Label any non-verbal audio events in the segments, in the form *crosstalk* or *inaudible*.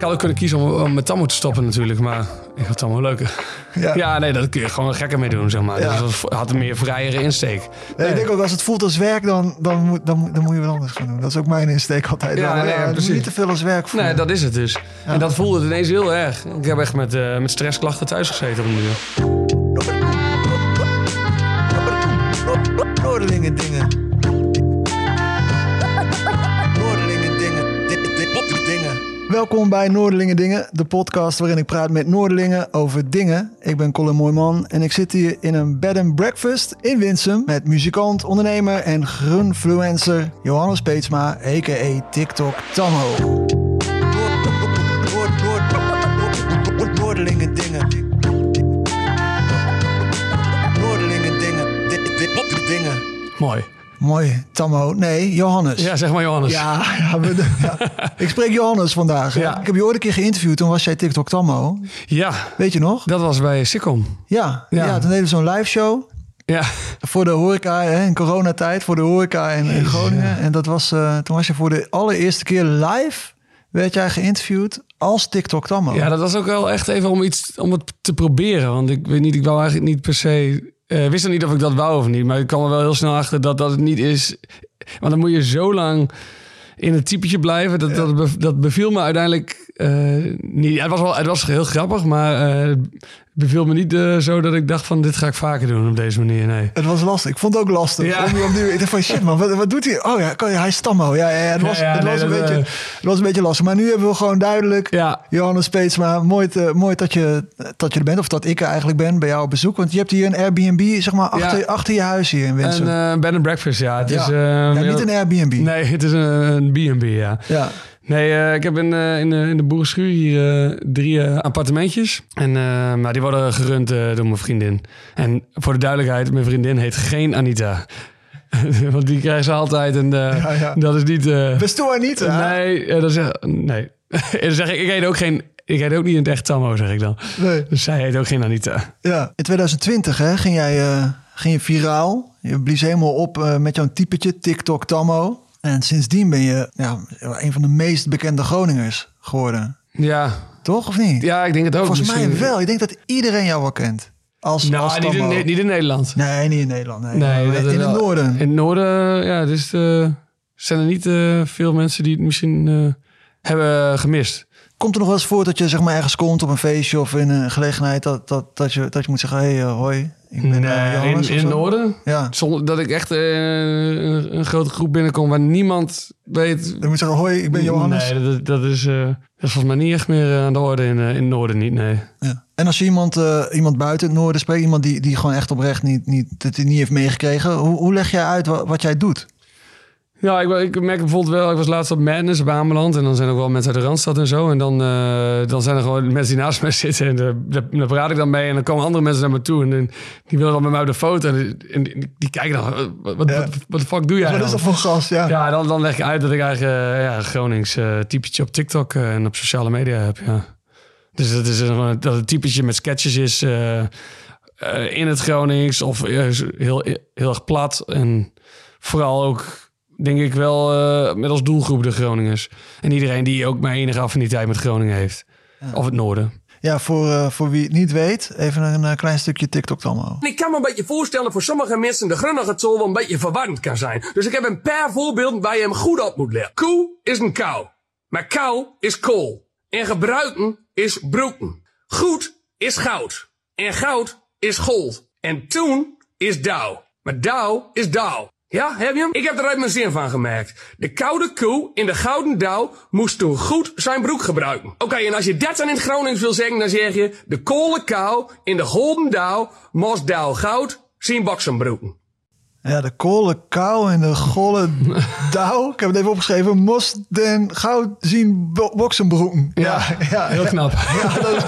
Ik had ook kunnen kiezen om, om met Tammo te stoppen natuurlijk, maar ik had Tammo leuker. Ja. Ja. nee, dat kun je gewoon gekker mee doen, zeg maar. Ja. Dus dat had een meer vrijere insteek. Nee, ik denk ook als het voelt als werk, dan, dan, moet, dan, moet- dan moet je wat anders gaan doen. Dat is ook mijn insteek altijd. Ja, nee, doe precies. niet te veel als werk voelen. Nee, dat is het dus. En dat voelde het ineens heel erg. Ik heb echt met, eh, met stressklachten thuis gezeten op een Welkom bij Noordelingen Dingen, de podcast waarin ik praat met Noordelingen over dingen. Ik ben Colin Mooiman en ik zit hier in een bed and breakfast in Winsum met muzikant, ondernemer en groenfluencer Johannes Peetsma, a.k.a. TikTok Tammo. Noordelingen Dingen. Noordelingen Dingen. Di- di- di- Dingen. Mooi. Mooi, Tammo. Nee, Johannes. Ja, zeg maar Johannes. Ja, ja, we- ja. *laughs* ik spreek Johannes vandaag. Ja. Ik heb je ooit een keer geïnterviewd, toen was jij TikTok Tammo. Ja, Weet je nog? dat was bij Sikkom. Ja, ja. Toen deden we zo'n live show Ja, voor de horeca hè, in coronatijd, voor de horeca in, in Groningen. En dat was, eh, toen was je voor de allereerste keer live, werd jij geïnterviewd als TikTok Tammo. ja, dat was ook wel echt even om iets om het te proberen. Want ik weet niet, ik wou eigenlijk niet per se. Eh wist er niet of ik dat wou of niet. Maar ik kwam er wel heel snel achter dat dat het niet is. Want dan moet je zo lang in het typetje blijven. Dat, dat, dat beviel me uiteindelijk eh, niet. Ja, het, was wel, het was heel grappig, maar het beviel me niet eh, zo dat ik dacht van dit ga ik vaker doen op deze manier. Nee. Het was lastig. Ik vond het ook lastig. Ja. Om, om die, ik dacht van shit man, wat, wat doet hij? Oh ja, kan- hij is Tammo. Ja, ja, ja, het was, Ja, ja, het, nee, was een beetje, het was een beetje lastig. Maar nu hebben we gewoon duidelijk Ja, Johannes Peetsma, mooi, te- mooi dat, je, dat je er bent. Of dat ik er eigenlijk ben bij jou op bezoek. Want je hebt hier een Airbnb, zeg maar, achter, achter je huis hier in Winsum. een bed and breakfast, ja. Het Ja. is, niet een Airbnb. Nee, het is een, een B&B, ja. Ja. Nee, eh, ik heb in, eh, in, de, in de boerenschuur hier eh, drie appartementjes. En maar die worden gerund door mijn vriendin. En voor de duidelijkheid, mijn vriendin heet geen Anita. *laughs* Want die krijgen ze altijd en Ja, ja. dat is niet... Best toe niet, hè? nee, dan zeg, nee. En *laughs* dan zeg ik, ik heet ook geen... Ik heet ook niet in het echt Tammo, zeg ik dan. Nee. Dus zij heet ook geen Anita. Ja. In 2020 hè, ging jij ging je viraal. Je blies helemaal op met jouw typetje TikTok Tammo. En sindsdien ben je ja, een van de meest bekende Groningers geworden. Ja, Toch, of niet? ja ik denk het ook. Volgens mij wel. Ik denk dat iedereen jou wel kent. Als, als Nou, niet in, niet in Nederland. Nee, niet in Nederland. Nee, Nee, in het wel- noorden. In het noorden, ja, dus eh, zijn er niet eh, veel mensen die het misschien eh, hebben gemist. Komt er nog wel eens voor dat je zeg maar, ergens komt op een feestje of in een gelegenheid dat, dat, dat, je, dat je moet zeggen: hé, hey, eh, hoi, ik ben eh, Nee, in, Johannes in het noorden. Ja, Zonder dat ik echt eh, een, een grote groep binnenkom waar niemand weet. dan moet je zeggen: hoi, ik ben Johannes. Nee, dat, dat, is, dat is volgens mij niet echt meer aan de orde in, in het noorden niet, nee. Ja. En als je iemand, iemand buiten het noorden spreekt, iemand die, die gewoon echt oprecht niet, niet, dat hij niet heeft meegekregen, hoe, hoe leg jij uit wat, wat jij doet? Ja, ik, ik merk bijvoorbeeld wel, ik was laatst op Madness op Ameland en dan zijn er ook wel mensen uit de Randstad en zo. En dan, eh, dan zijn er gewoon *laughs* mensen die naast mij zitten en daar, praat ik dan mee. En dan komen andere mensen naar me toe en, die willen dan met mij op de foto. En, en die, die kijken dan, wat, Ja. de fuck doe jij Wat dan? is dat voor gast? Ja. Ja, dan, dan leg ik uit dat ik eigenlijk eh, ja, Gronings eh, typetje op TikTok en op sociale media heb. Ja. Dus dat, is een, dat het typetje met sketches is in het Gronings of heel, heel erg plat. En vooral ook, denk ik wel, eh, met als doelgroep de Groningers. En iedereen die ook maar enige affiniteit met Groningen heeft. Of het noorden. Ja, voor, eh, voor wie het niet weet, even een eh, klein stukje TikTok Tammo. Ik kan me een beetje voorstellen voor sommige mensen de grunnige tol wel een beetje verwarrend kan zijn. Dus ik heb een paar voorbeelden waar je hem goed op moet letten. Koe is een kou. Maar kou is kool. En gebruiken is broeken. Goed is goud. En goud is gold. En toen is dauw. Maar dauw is dauw. Ja, heb je hem? Ik heb er uit mijn zin van gemaakt. De koude koe in de gouden dauw moest toen goed zijn broek gebruiken. Oké, en als je dat dan in het Gronings wil zeggen, dan zeg je... De kolen kou in de golden dauw moest dauw goud zijn boksenbroeken. Ja, de kolle kou en de golle *laughs* dauw. Ik heb het even opgeschreven. Moest den goud zien bo- boksenbroeken. Ja, heel knap. *laughs* Ja, dat, is,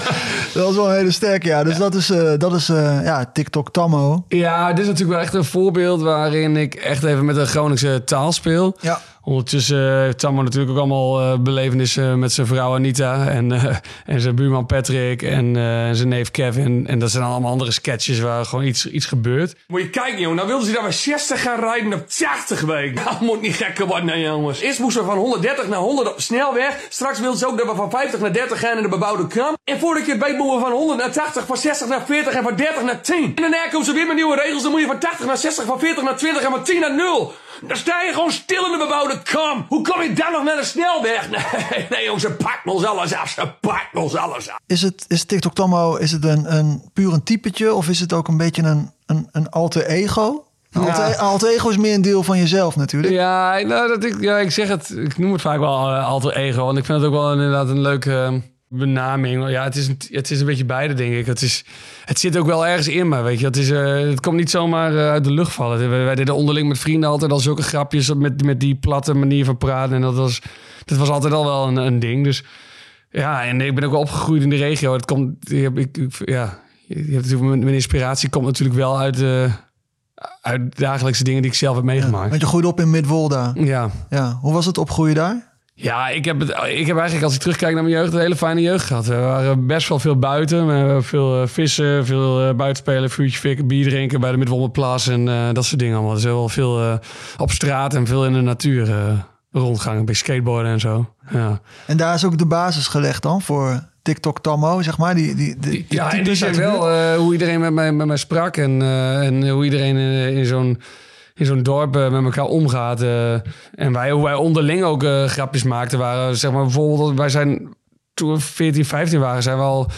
dat is wel een hele sterke. Ja, dus dat is, eh, dat is eh, ja, TikTok Tammo. Ja, dit is natuurlijk wel echt een voorbeeld waarin ik echt even met een Groningse taal speel. Ja. Ondertussen heeft Tammo natuurlijk ook allemaal eh, belevenissen met zijn vrouw Anita en, eh, en zijn buurman Patrick en, eh, zijn neef Kevin. En dat zijn allemaal andere sketches waar gewoon iets, iets gebeurt. Moet je kijken, jongen. Nou wilden ze dat we 60 gaan rijden op 80 weken. Dat moet niet gekker worden, jongens. Eerst moesten we van 130 naar 100 op snelweg. Straks wilden ze ook dat we van 50 naar 30 gaan in de bebouwde kam. En voordat je het weet moeten we van 100 naar 80, van 60 naar 40 en van 30 naar 10. En daarna komen ze weer met nieuwe regels. Dan moet je van 80 naar 60, van 40 naar 20 en van 10 naar 0. Dan sta je gewoon stil in de bebouwde kam. Hoe kom je dan nog naar de snelweg? *laughs* Nee, nee, jongens, ze pakken ons alles af. Ze pakken ons alles af. Is het is TikTok Tammo is het een, een puur een typetje of is het ook een beetje een, een, een alter ego? Ja. Alter, alter ego is meer een deel van jezelf natuurlijk. Ja, nou, dat ik, ja, ik zeg het, ik noem het vaak wel eh, alter ego. Want ik vind het ook wel een- inderdaad een leuke eh, benaming. Ja, het is, een, het is een beetje beide, denk ik. Het, is, het zit ook wel ergens in me, weet je. Het, is, eh, het komt niet zomaar eh, uit de lucht vallen. Wij, wij deden onderling met vrienden altijd al zulke grapjes met, met die platte manier van praten. En dat was, dat was altijd al wel een, een ding. Dus ja, en ik ben ook wel opgegroeid in de regio. Het komt, ik, ik, ja, je hebt natuurlijk, mijn, mijn inspiratie komt natuurlijk wel uit, eh uit dagelijkse dingen die ik zelf heb meegemaakt. Want je groeide op in Midwolda. Ja. Ja. Hoe was het opgroeien daar? Ja, ik heb, het, ik heb eigenlijk, als ik terugkijk naar mijn jeugd, een hele fijne jeugd gehad. We waren best wel veel buiten. We hebben veel eh, vissen, veel eh, buitenspelen, vuurtje fikken, bier drinken bij de Midwolmerplaats en eh, dat soort dingen allemaal. Dus wel veel op straat en veel in de natuur rondgangen, bij skateboarden en zo. Ja, En daar is ook de basis gelegd dan voor TikTok Tammo, zeg maar. Die, die, die, die ja en die wel hoe iedereen met mij, met mij sprak en, en hoe iedereen in, in zo'n in zo'n dorp eh, met elkaar omgaat. eh. en wij, hoe wij onderling ook eh, grapjes maakten waren, zeg maar bijvoorbeeld, wij zijn toen we 14, 15 waren, zijn we al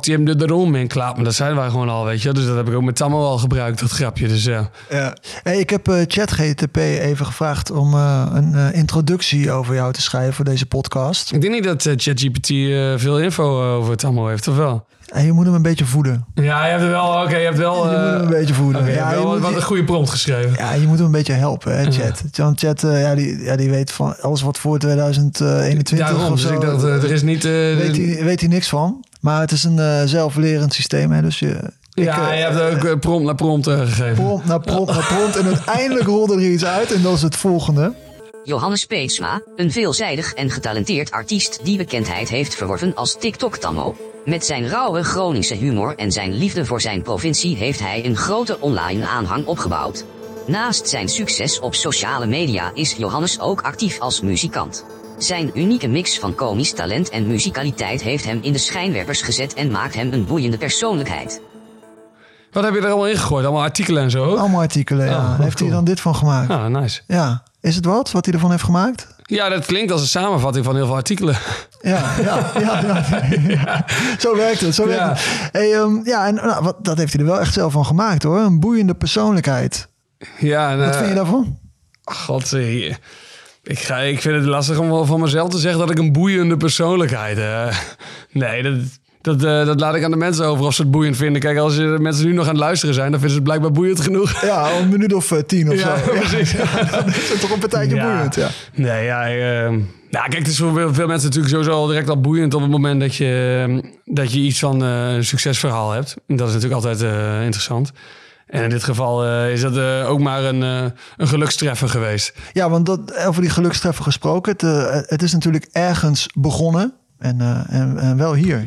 je hem de daarom in klaar. Maar dat zijn wij gewoon al, weet je. Dus dat heb ik ook met Tammo al gebruikt, dat grapje. Dus ja. Ja. Hey, ik heb ChatGTP even gevraagd om een introductie over jou te schrijven voor deze podcast. Ik denk niet dat ChatGPT veel info over Tammo heeft, of wel? En je moet hem een beetje voeden. Ja, je hebt er wel, oké, je hebt wel... je moet hem een beetje voeden. Ja, hebt je wel moet- wat een goede prompt geschreven. Ja, je moet hem een beetje helpen, hè, Chat. Want Chat, eh, ja, die, ja, die weet van alles wat voor 2021 Daarom, of dus zo. ik dacht, eh, er is niet... eh, weet, hij, weet hij niks van. Maar het is een eh, zelflerend systeem, hè. Dus je... ik, ja, eh, je hebt ook eh, prompt naar prompt eh, gegeven. prompt naar prompt naar prompt. En uiteindelijk rolde er iets uit. En dat is het volgende. Johannes Peetsma, een veelzijdig en getalenteerd artiest die bekendheid heeft verworven als TikTok-tammo. Met zijn rauwe Groningse humor en zijn liefde voor zijn provincie heeft hij een grote online aanhang opgebouwd. Naast zijn succes op sociale media is Johannes ook actief als muzikant. Zijn unieke mix van komisch talent en muzikaliteit heeft hem in de schijnwerpers gezet en maakt hem een boeiende persoonlijkheid. Wat heb je er allemaal in gegooid? Allemaal artikelen en zo? Allemaal artikelen, ja. Oh, Heeft hij cool. dan dit van gemaakt? Ah, nice. Ja. Is het wat, wat hij ervan heeft gemaakt? Ja, dat klinkt als een samenvatting van heel veel artikelen. Ja, ja, ja, ja, ja. *laughs* Zo werkt het. Zo werkt Ja. het. Hey, ehm, ja, en nou, wat, dat heeft hij er wel echt zelf van gemaakt hoor. Een boeiende persoonlijkheid. Ja, en, Wat eh, vind je daarvan? God, eh, ik, ga, ik vind het lastig om wel van mezelf te zeggen dat ik een boeiende persoonlijkheid heb. nee, dat, dat, eh, dat laat ik aan de mensen over of ze het boeiend vinden. Kijk, als je, mensen nu nog aan het luisteren zijn, dan vinden ze het blijkbaar boeiend genoeg. Ja, een minuut of eh, tien of Ja, zo. *laughs* precies. *laughs* dan is toch een partijtje boeiend. Ja. Nee, ja. eh, nou, kijk, het is voor veel, veel mensen natuurlijk sowieso al direct al boeiend op het moment dat je, eh, dat je iets van eh, een succesverhaal hebt. En dat is natuurlijk altijd interessant. En in dit geval is dat ook maar een, een gelukstreffer geweest. ja, want dat, over die gelukstreffer gesproken. Het, het is natuurlijk ergens begonnen. En, en, en wel hier.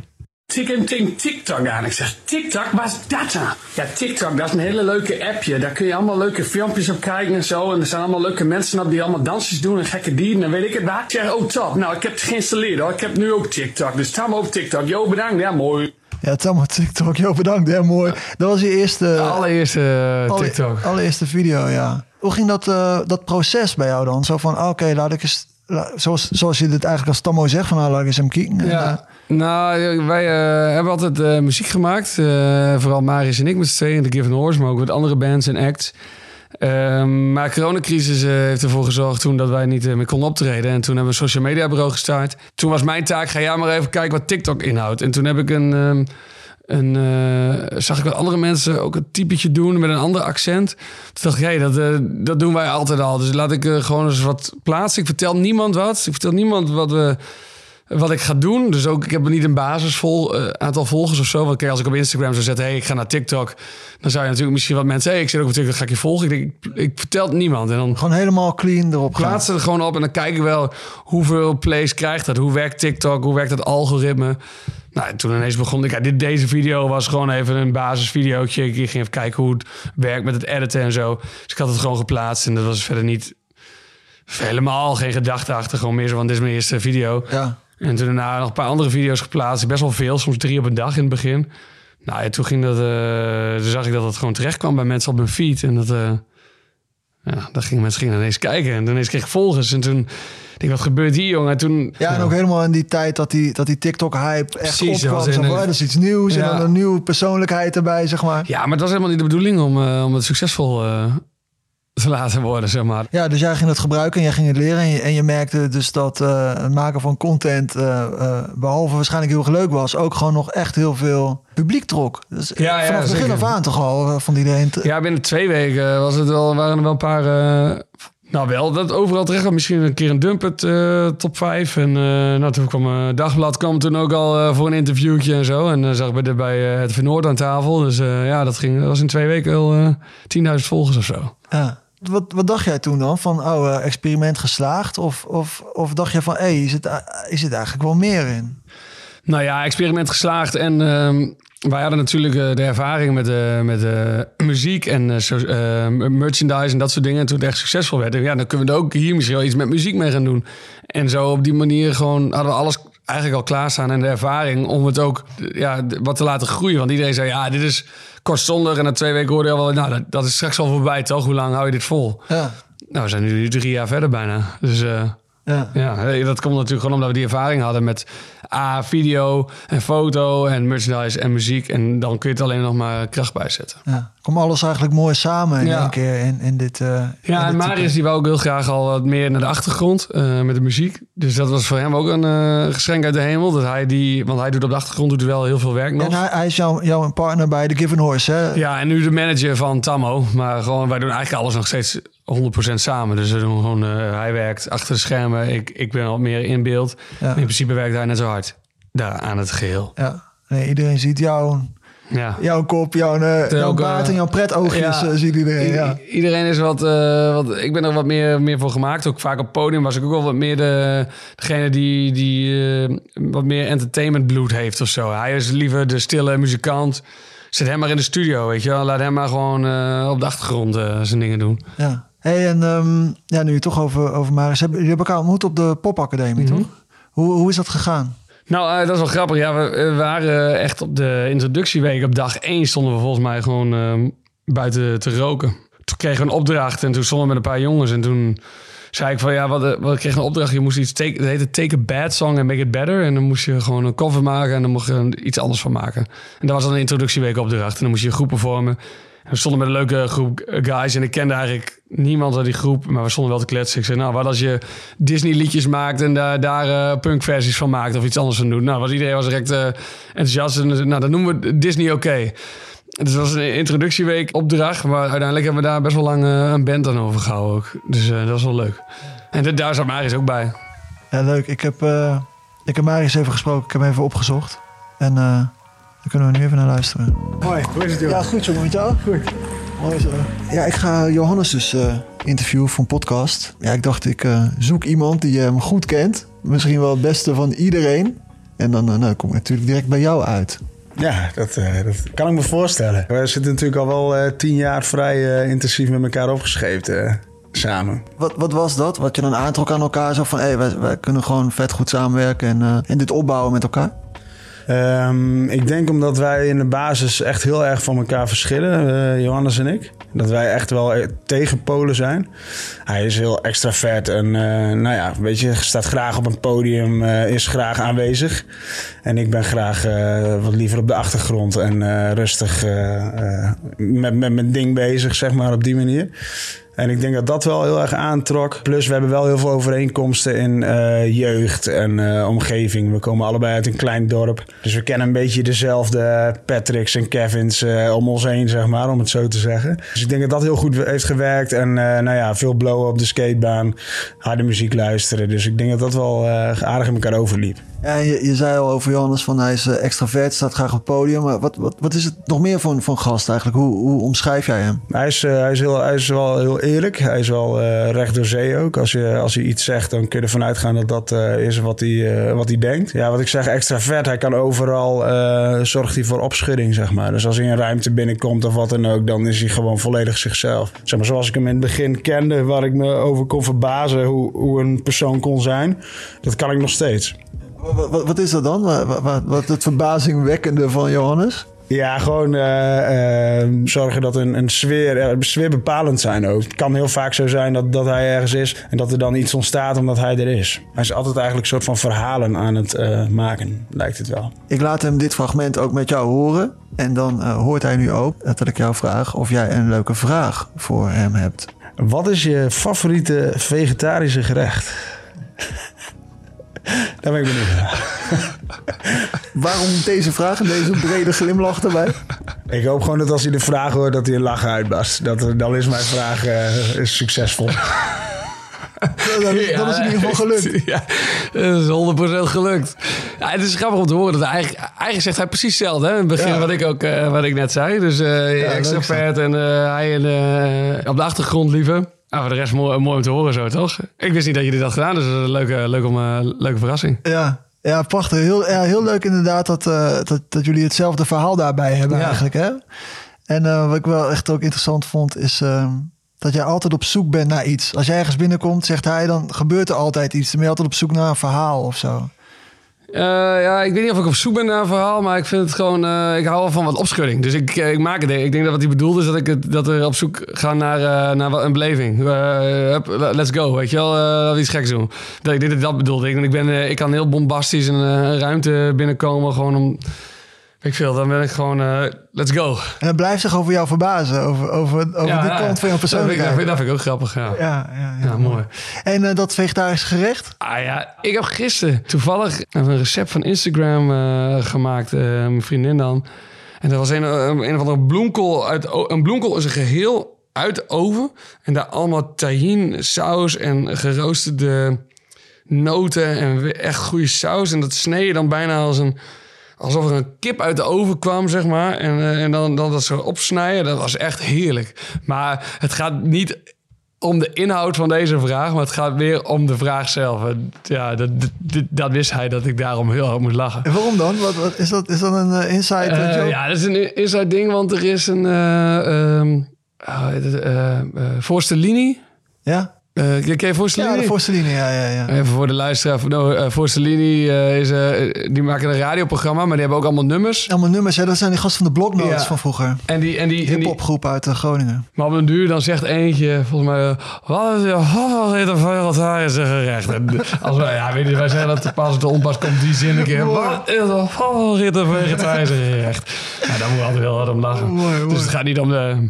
Tik en ting TikTok aan. Ik zeg, TikTok, wat is dat dan? Ja, TikTok, dat is een hele leuke appje. Daar kun je allemaal leuke filmpjes op kijken en zo. En er zijn allemaal leuke mensen op die allemaal dansjes doen en gekke dieren en weet ik het wat. Ik zeg, oh top, nou ik heb het geïnstalleerd hoor. Ik heb nu ook TikTok, dus sta maar op TikTok. Yo, bedankt, ja mooi. Ja, allemaal TikTok. Jo, bedankt. Hè, mooi. Dat was je eerste, De allereerste eh, alle- TikTok. allereerste video, ja. Hoe ging dat, eh, dat proces bij jou dan? Zo van, ah, oké, laat ik eens... zoals, zoals je dit eigenlijk als Tammo zegt, van nou, laat eens hem kijken. En, Ja. Nou, wij eh, hebben altijd eh, muziek gemaakt. Eh, vooral Marius en ik met z'n tweeën in The Given Horse, maar ook met andere bands en acts. Ehm, maar de coronacrisis heeft ervoor gezorgd toen dat wij niet meer konden optreden. En toen hebben we een social media bureau gestart. Toen was mijn taak, ga jij maar even kijken wat TikTok inhoudt. En toen heb ik een, ehm, En eh, zag ik wat andere mensen ook een typetje doen met een ander accent. Toen dacht ik, hé, dat, eh, dat doen wij altijd al. Dus laat ik eh, gewoon eens wat plaatsen. Ik vertel niemand wat. Ik vertel niemand wat, we, wat ik ga doen. Dus ook, ik heb niet een basisvol aantal volgers of zo. Want kijk, als ik op Instagram zou zetten, hé, ik ga naar TikTok. Dan zou je natuurlijk misschien wat mensen, hé, ik zit ook op TikTok, ga ik je volgen. Ik, denk, ik, ik vertel het niemand. En dan Gewoon helemaal clean erop gaan. plaats er gewoon op en dan kijk ik wel hoeveel plays krijgt dat. Hoe werkt TikTok? Hoe werkt het algoritme? Nou, en toen ineens begon ik. Ja, dit, deze video was gewoon even een basisvideootje. Ik ging even kijken hoe het werkt met het editen en zo. Dus ik had het gewoon geplaatst en dat was verder niet helemaal geen gedachte achter. Gewoon meer zo van dit is mijn eerste video. Ja. En toen daarna nog een paar andere video's geplaatst. Best wel veel, soms drie op een dag in het begin. Nou, ja, toen ging dat. eh, toen zag ik dat het gewoon terecht kwam bij mensen op mijn feed. En dat. eh ja, dan gingen mensen gingen ineens kijken. En ineens kreeg ik volgers. En toen denk ik, wat gebeurt hier, jongen? En toen. Ja, en ook helemaal in die tijd dat die, dat die TikTok-hype echt Precies, opkwam. Zo oh, dat is iets nieuws en dan een nieuwe persoonlijkheid erbij, zeg maar. Ja, maar het was helemaal niet de bedoeling om, eh, om het succesvol eh, te laten worden, zeg maar. Ja, dus jij ging het gebruiken en jij ging het leren. En je, en je merkte dus dat eh, het maken van content, eh, eh, behalve waarschijnlijk heel leuk was, ook gewoon nog echt heel veel publiek trok. Dus Ja, ja, vanaf het begin af aan toch al van iedereen. te- Ja, binnen twee weken was het wel, waren er wel een paar. Nou, wel dat overal terecht. Misschien een keer een dumpet eh top 5. En nou, toen kwam eh, Dagblad kwam toen ook al voor een interviewtje en zo. En dan zag bij, de, bij het Vernoord aan tafel. Dus ja, dat, ging, dat was in twee weken al eh 10.000 volgers of zo. Ja. Wat, wat dacht jij toen dan? Van, oh, experiment geslaagd? Of, of, of dacht je van, hé, hey, is, het, is het eigenlijk wel meer in? Nou ja, experiment geslaagd. En ehm, wij hadden natuurlijk eh, de ervaring met, eh, met eh, muziek en merchandise en dat soort dingen. En toen het echt succesvol werd, ja, dan kunnen we er ook hier misschien wel iets met muziek mee gaan doen. En zo op die manier gewoon hadden we alles eigenlijk al klaarstaan en de ervaring om het ook ja, wat te laten groeien. Want iedereen zei, ja, dit is kortstondig. En na twee weken hoorde je al wel, nou, dat, dat is straks al voorbij, toch? Hoe lang hou je dit vol? Ja, Nou, we zijn nu drie jaar verder bijna. Dus... ja. ja, dat komt natuurlijk gewoon omdat we die ervaring hadden met A, video en foto en merchandise en muziek. En dan kun je het alleen nog maar kracht bijzetten. ja. Kom alles eigenlijk mooi samen in Ja. één keer in, in dit... eh, in Ja, en dit Marius die wou ook heel graag al wat meer naar de achtergrond eh, met de muziek. Dus dat was voor hem ook een eh, geschenk uit de hemel. Dat hij die, want hij doet op de achtergrond doet wel heel veel werk nog. En hij, hij is jouw, jouw partner bij The Given Horse, hè? Ja, en nu de manager van Tammo. Maar gewoon, wij doen eigenlijk alles nog steeds 100% samen. Dus we doen gewoon, eh, hij werkt achter de schermen. Ik, ik ben wat meer in beeld. Ja. In principe werkt hij net zo hard daar aan het geheel. Ja. Nee, iedereen ziet jou, Ja. jouw kop, jouw, eh, jouw baard eh, en jouw pretoogjes, ja. eh, ziet iedereen. Ja. Iedereen is wat, eh, wat. Ik ben er wat meer, meer voor gemaakt. Ook vaak op het podium was ik ook wel wat meer de, degene die, die eh, wat meer entertainment bloed heeft of zo. Hij is liever de stille muzikant. Zet hem maar in de studio, weet je wel. Laat hem maar gewoon eh, op de achtergrond eh, zijn dingen doen. ja. Hey, en ehm, ja, nu je toch over, over hebt. Jullie hebben elkaar ontmoet op de popacademie, Mhm. toch? Hoe, hoe is dat gegaan? Nou, eh, dat is wel grappig. Ja, we, we waren echt op de introductieweek. Op dag 1 stonden we volgens mij gewoon eh, buiten te roken. Toen kregen we een opdracht en toen stonden we met een paar jongens. En toen zei ik van ja, wat, we kregen een opdracht. Je moest iets take, het heette Take a Bad Song and Make It Better. En dan moest je gewoon een cover maken en dan mocht je er iets anders van maken. En dat was dan een introductieweek opdracht. En dan moest je groepen vormen. We stonden met een leuke groep guys en ik kende eigenlijk niemand uit die groep, maar we stonden wel te kletsen. Ik zei, nou, wat als je Disney liedjes maakt en daar, daar eh, punkversies van maakt of iets anders van doet. Nou, was iedereen was direct eh, enthousiast. En, eh, nou, dan noemen we Disney oké. Dus dat was een introductieweek opdracht, maar uiteindelijk hebben we daar best wel lang eh, een band aan overgehouden ook. Dus dat was wel leuk. En de- daar zat Maris ook bij. Ja, leuk. Ik heb, ik heb Marius even gesproken. Ik heb hem even opgezocht. En daar kunnen we nu even naar luisteren. Hoi, hoe is het joh? Ja, goed jongen. Met jou? Goed. Mooi zo. Ja, ik ga Johannes dus eh, interviewen voor een podcast. Ja, ik dacht ik eh, zoek iemand die hem goed kent. Misschien wel het beste van iedereen. En dan eh, nou, kom ik natuurlijk direct bij jou uit. Ja, dat, eh, dat kan ik me voorstellen. We zitten natuurlijk al wel eh, tien jaar vrij eh, intensief met elkaar opgescheept eh, samen. Wat, wat was dat? Wat je dan aantrok aan elkaar? Zo van, hé, wij, wij kunnen gewoon vet goed samenwerken en, eh, en dit opbouwen met elkaar? Ehm, ik denk omdat wij in de basis echt heel erg van elkaar verschillen, eh, Johannes en ik. Dat wij echt wel eh, tegenpolen zijn. Hij is heel extravert en eh, nou ja, weet je, staat graag op een podium, eh, is graag aanwezig. En ik ben graag wat liever op de achtergrond en rustig met, met mijn ding bezig, zeg maar, op die manier. En ik denk dat dat wel heel erg aantrok. Plus, we hebben wel heel veel overeenkomsten in eh, jeugd en eh, omgeving. We komen allebei uit een klein dorp. Dus we kennen een beetje dezelfde Patricks en Kevins eh, om ons heen, zeg maar, om het zo te zeggen. Dus ik denk dat dat heel goed heeft gewerkt. En nou ja, veel blowen op de skatebaan, harde muziek luisteren. Dus ik denk dat dat wel aardig in elkaar overliep. Ja, je, zei al over Johannes van hij is eh, extravert, staat graag op het podium. Maar wat, wat, wat is het nog meer voor, een- gast eigenlijk? Hoe, hoe omschrijf jij hem? Hij is, eh, hij, is heel, hij is wel heel eerlijk. Hij is wel eh, recht door zee ook. Als, je, als hij iets zegt, dan kun je ervan uitgaan dat dat is wat hij, wat hij denkt. Ja, wat ik zeg, extravert. Hij kan overal, zorgt hij voor opschudding, zeg maar. Dus als hij een ruimte binnenkomt of wat dan ook, dan is hij gewoon volledig zichzelf. Zeg maar, zoals ik hem in het begin kende, waar ik me over kon verbazen hoe, hoe een persoon kon zijn. Dat kan ik nog steeds. Wat, wat, is dat dan? Wat, wat, wat het verbazingwekkende van Johannes? Ja, gewoon eh, eh, zorgen dat een, een sfeer, eh, sfeer bepalend zijn ook. Het kan heel vaak zo zijn dat, dat hij ergens is en dat er dan iets ontstaat omdat hij er is. Hij is altijd eigenlijk een soort van verhalen aan het eh, maken, lijkt het wel. Ik laat hem dit fragment ook met jou horen. En dan hoort hij nu ook dat ik jou vraag of jij een leuke vraag voor hem hebt. Wat is je favoriete vegetarische gerecht? *laughs* Daar ben ik benieuwd naar. *laughs* Waarom deze vraag en deze brede glimlach erbij? Ik hoop gewoon dat als hij de vraag hoort, dat hij een lachen uitbarst. Dat, dan is mijn vraag eh, is succesvol. Dan, dan is het in ieder geval gelukt. *laughs* Ja, dat is 100% gelukt. Ja, het is grappig om te horen dat hij eigenlijk, eigenlijk zegt hij precies hetzelfde. Hè? In het begin Ja. wat ik ook wat ik net zei. Dus eh leuk extravert en eh, hij in, eh, op de achtergrond liever. Ah, voor de rest mooi, mooi om te horen zo, toch? Ik wist niet dat je dit had gedaan, dus dat een leuke, leuk om, eh, leuke verrassing. Ja, ja prachtig. Heel, ja, heel leuk inderdaad dat, eh, dat, dat jullie hetzelfde verhaal daarbij hebben Ja. eigenlijk. Hè? En eh, wat ik wel echt ook interessant vond is ehm, dat jij altijd op zoek bent naar iets. Als jij ergens binnenkomt, zegt hij, dan gebeurt er altijd iets. Dan ben je altijd op zoek naar een verhaal of zo. Eh, ja, ik weet niet of ik op zoek ben naar een verhaal, maar ik vind het gewoon, eh, ik hou wel van wat opschudding. Dus ik, eh, ik maak het. Ik denk dat wat hij bedoelt is dat ik het, dat we op zoek gaan naar, eh, naar een beleving. Let's go, weet je wel, laten we iets geks doen. Dat, ik denk dat dat bedoelde. Ik, ik, ben, ik kan heel bombastisch een ruimte binnenkomen, gewoon om, ik veel, dan ben ik gewoon, eh, let's go. En het blijft zich over jou verbazen, over, over, over Ja, die ja, kant van jouw dat vind, ik, persoonlijkheid. dat, vind, dat vind ik ook grappig, ja. Ja, ja, ja. Mooi. En eh, dat vegetarisch gerecht? Ah ja, ik heb gisteren toevallig een recept van Instagram eh, gemaakt, mijn vriendin dan. En dat was een, een of andere bloemkool uit een bloemkool is een geheel uit de oven en daar allemaal tahin, saus en geroosterde noten en echt goede saus en dat snee je dan bijna als een alsof er een kip uit de oven kwam, zeg maar. En, eh, en dan, dan dat zo opsnijden, dat was echt heerlijk. Maar het gaat niet om de inhoud van deze vraag, maar het gaat weer om de vraag zelf. En Ja, dat, dat, dat wist hij dat ik daarom heel hard moest lachen. En waarom dan? Wat, wat, is, dat, is dat een eh, inside eh, joke? ja, dat is een inside ding, want er is een... eh ehm, het, Forstellini. Ja? Eh, ken je? Ja, de Forstellini, ja, ja, ja. Even voor de luisteraar. Nou, eh, eh, is, eh, die maken een radioprogramma, maar die hebben ook allemaal nummers. Allemaal nummers, hè? dat zijn die gasten van de Bloknotes Ja. van vroeger. En die, en die, Hip-hopgroep uit Groningen. Maar op een duur dan zegt eentje, volgens mij, wat is je favoriete vegetarische gerecht? En als wij, ja, weet je, wij zeggen dat te pas op de onpas komt die zin een keer. Wat is je favoriete vegetarische gerecht? Nou, daar moet ik altijd heel hard om lachen. Mooi, mooi. Dus het gaat niet om de...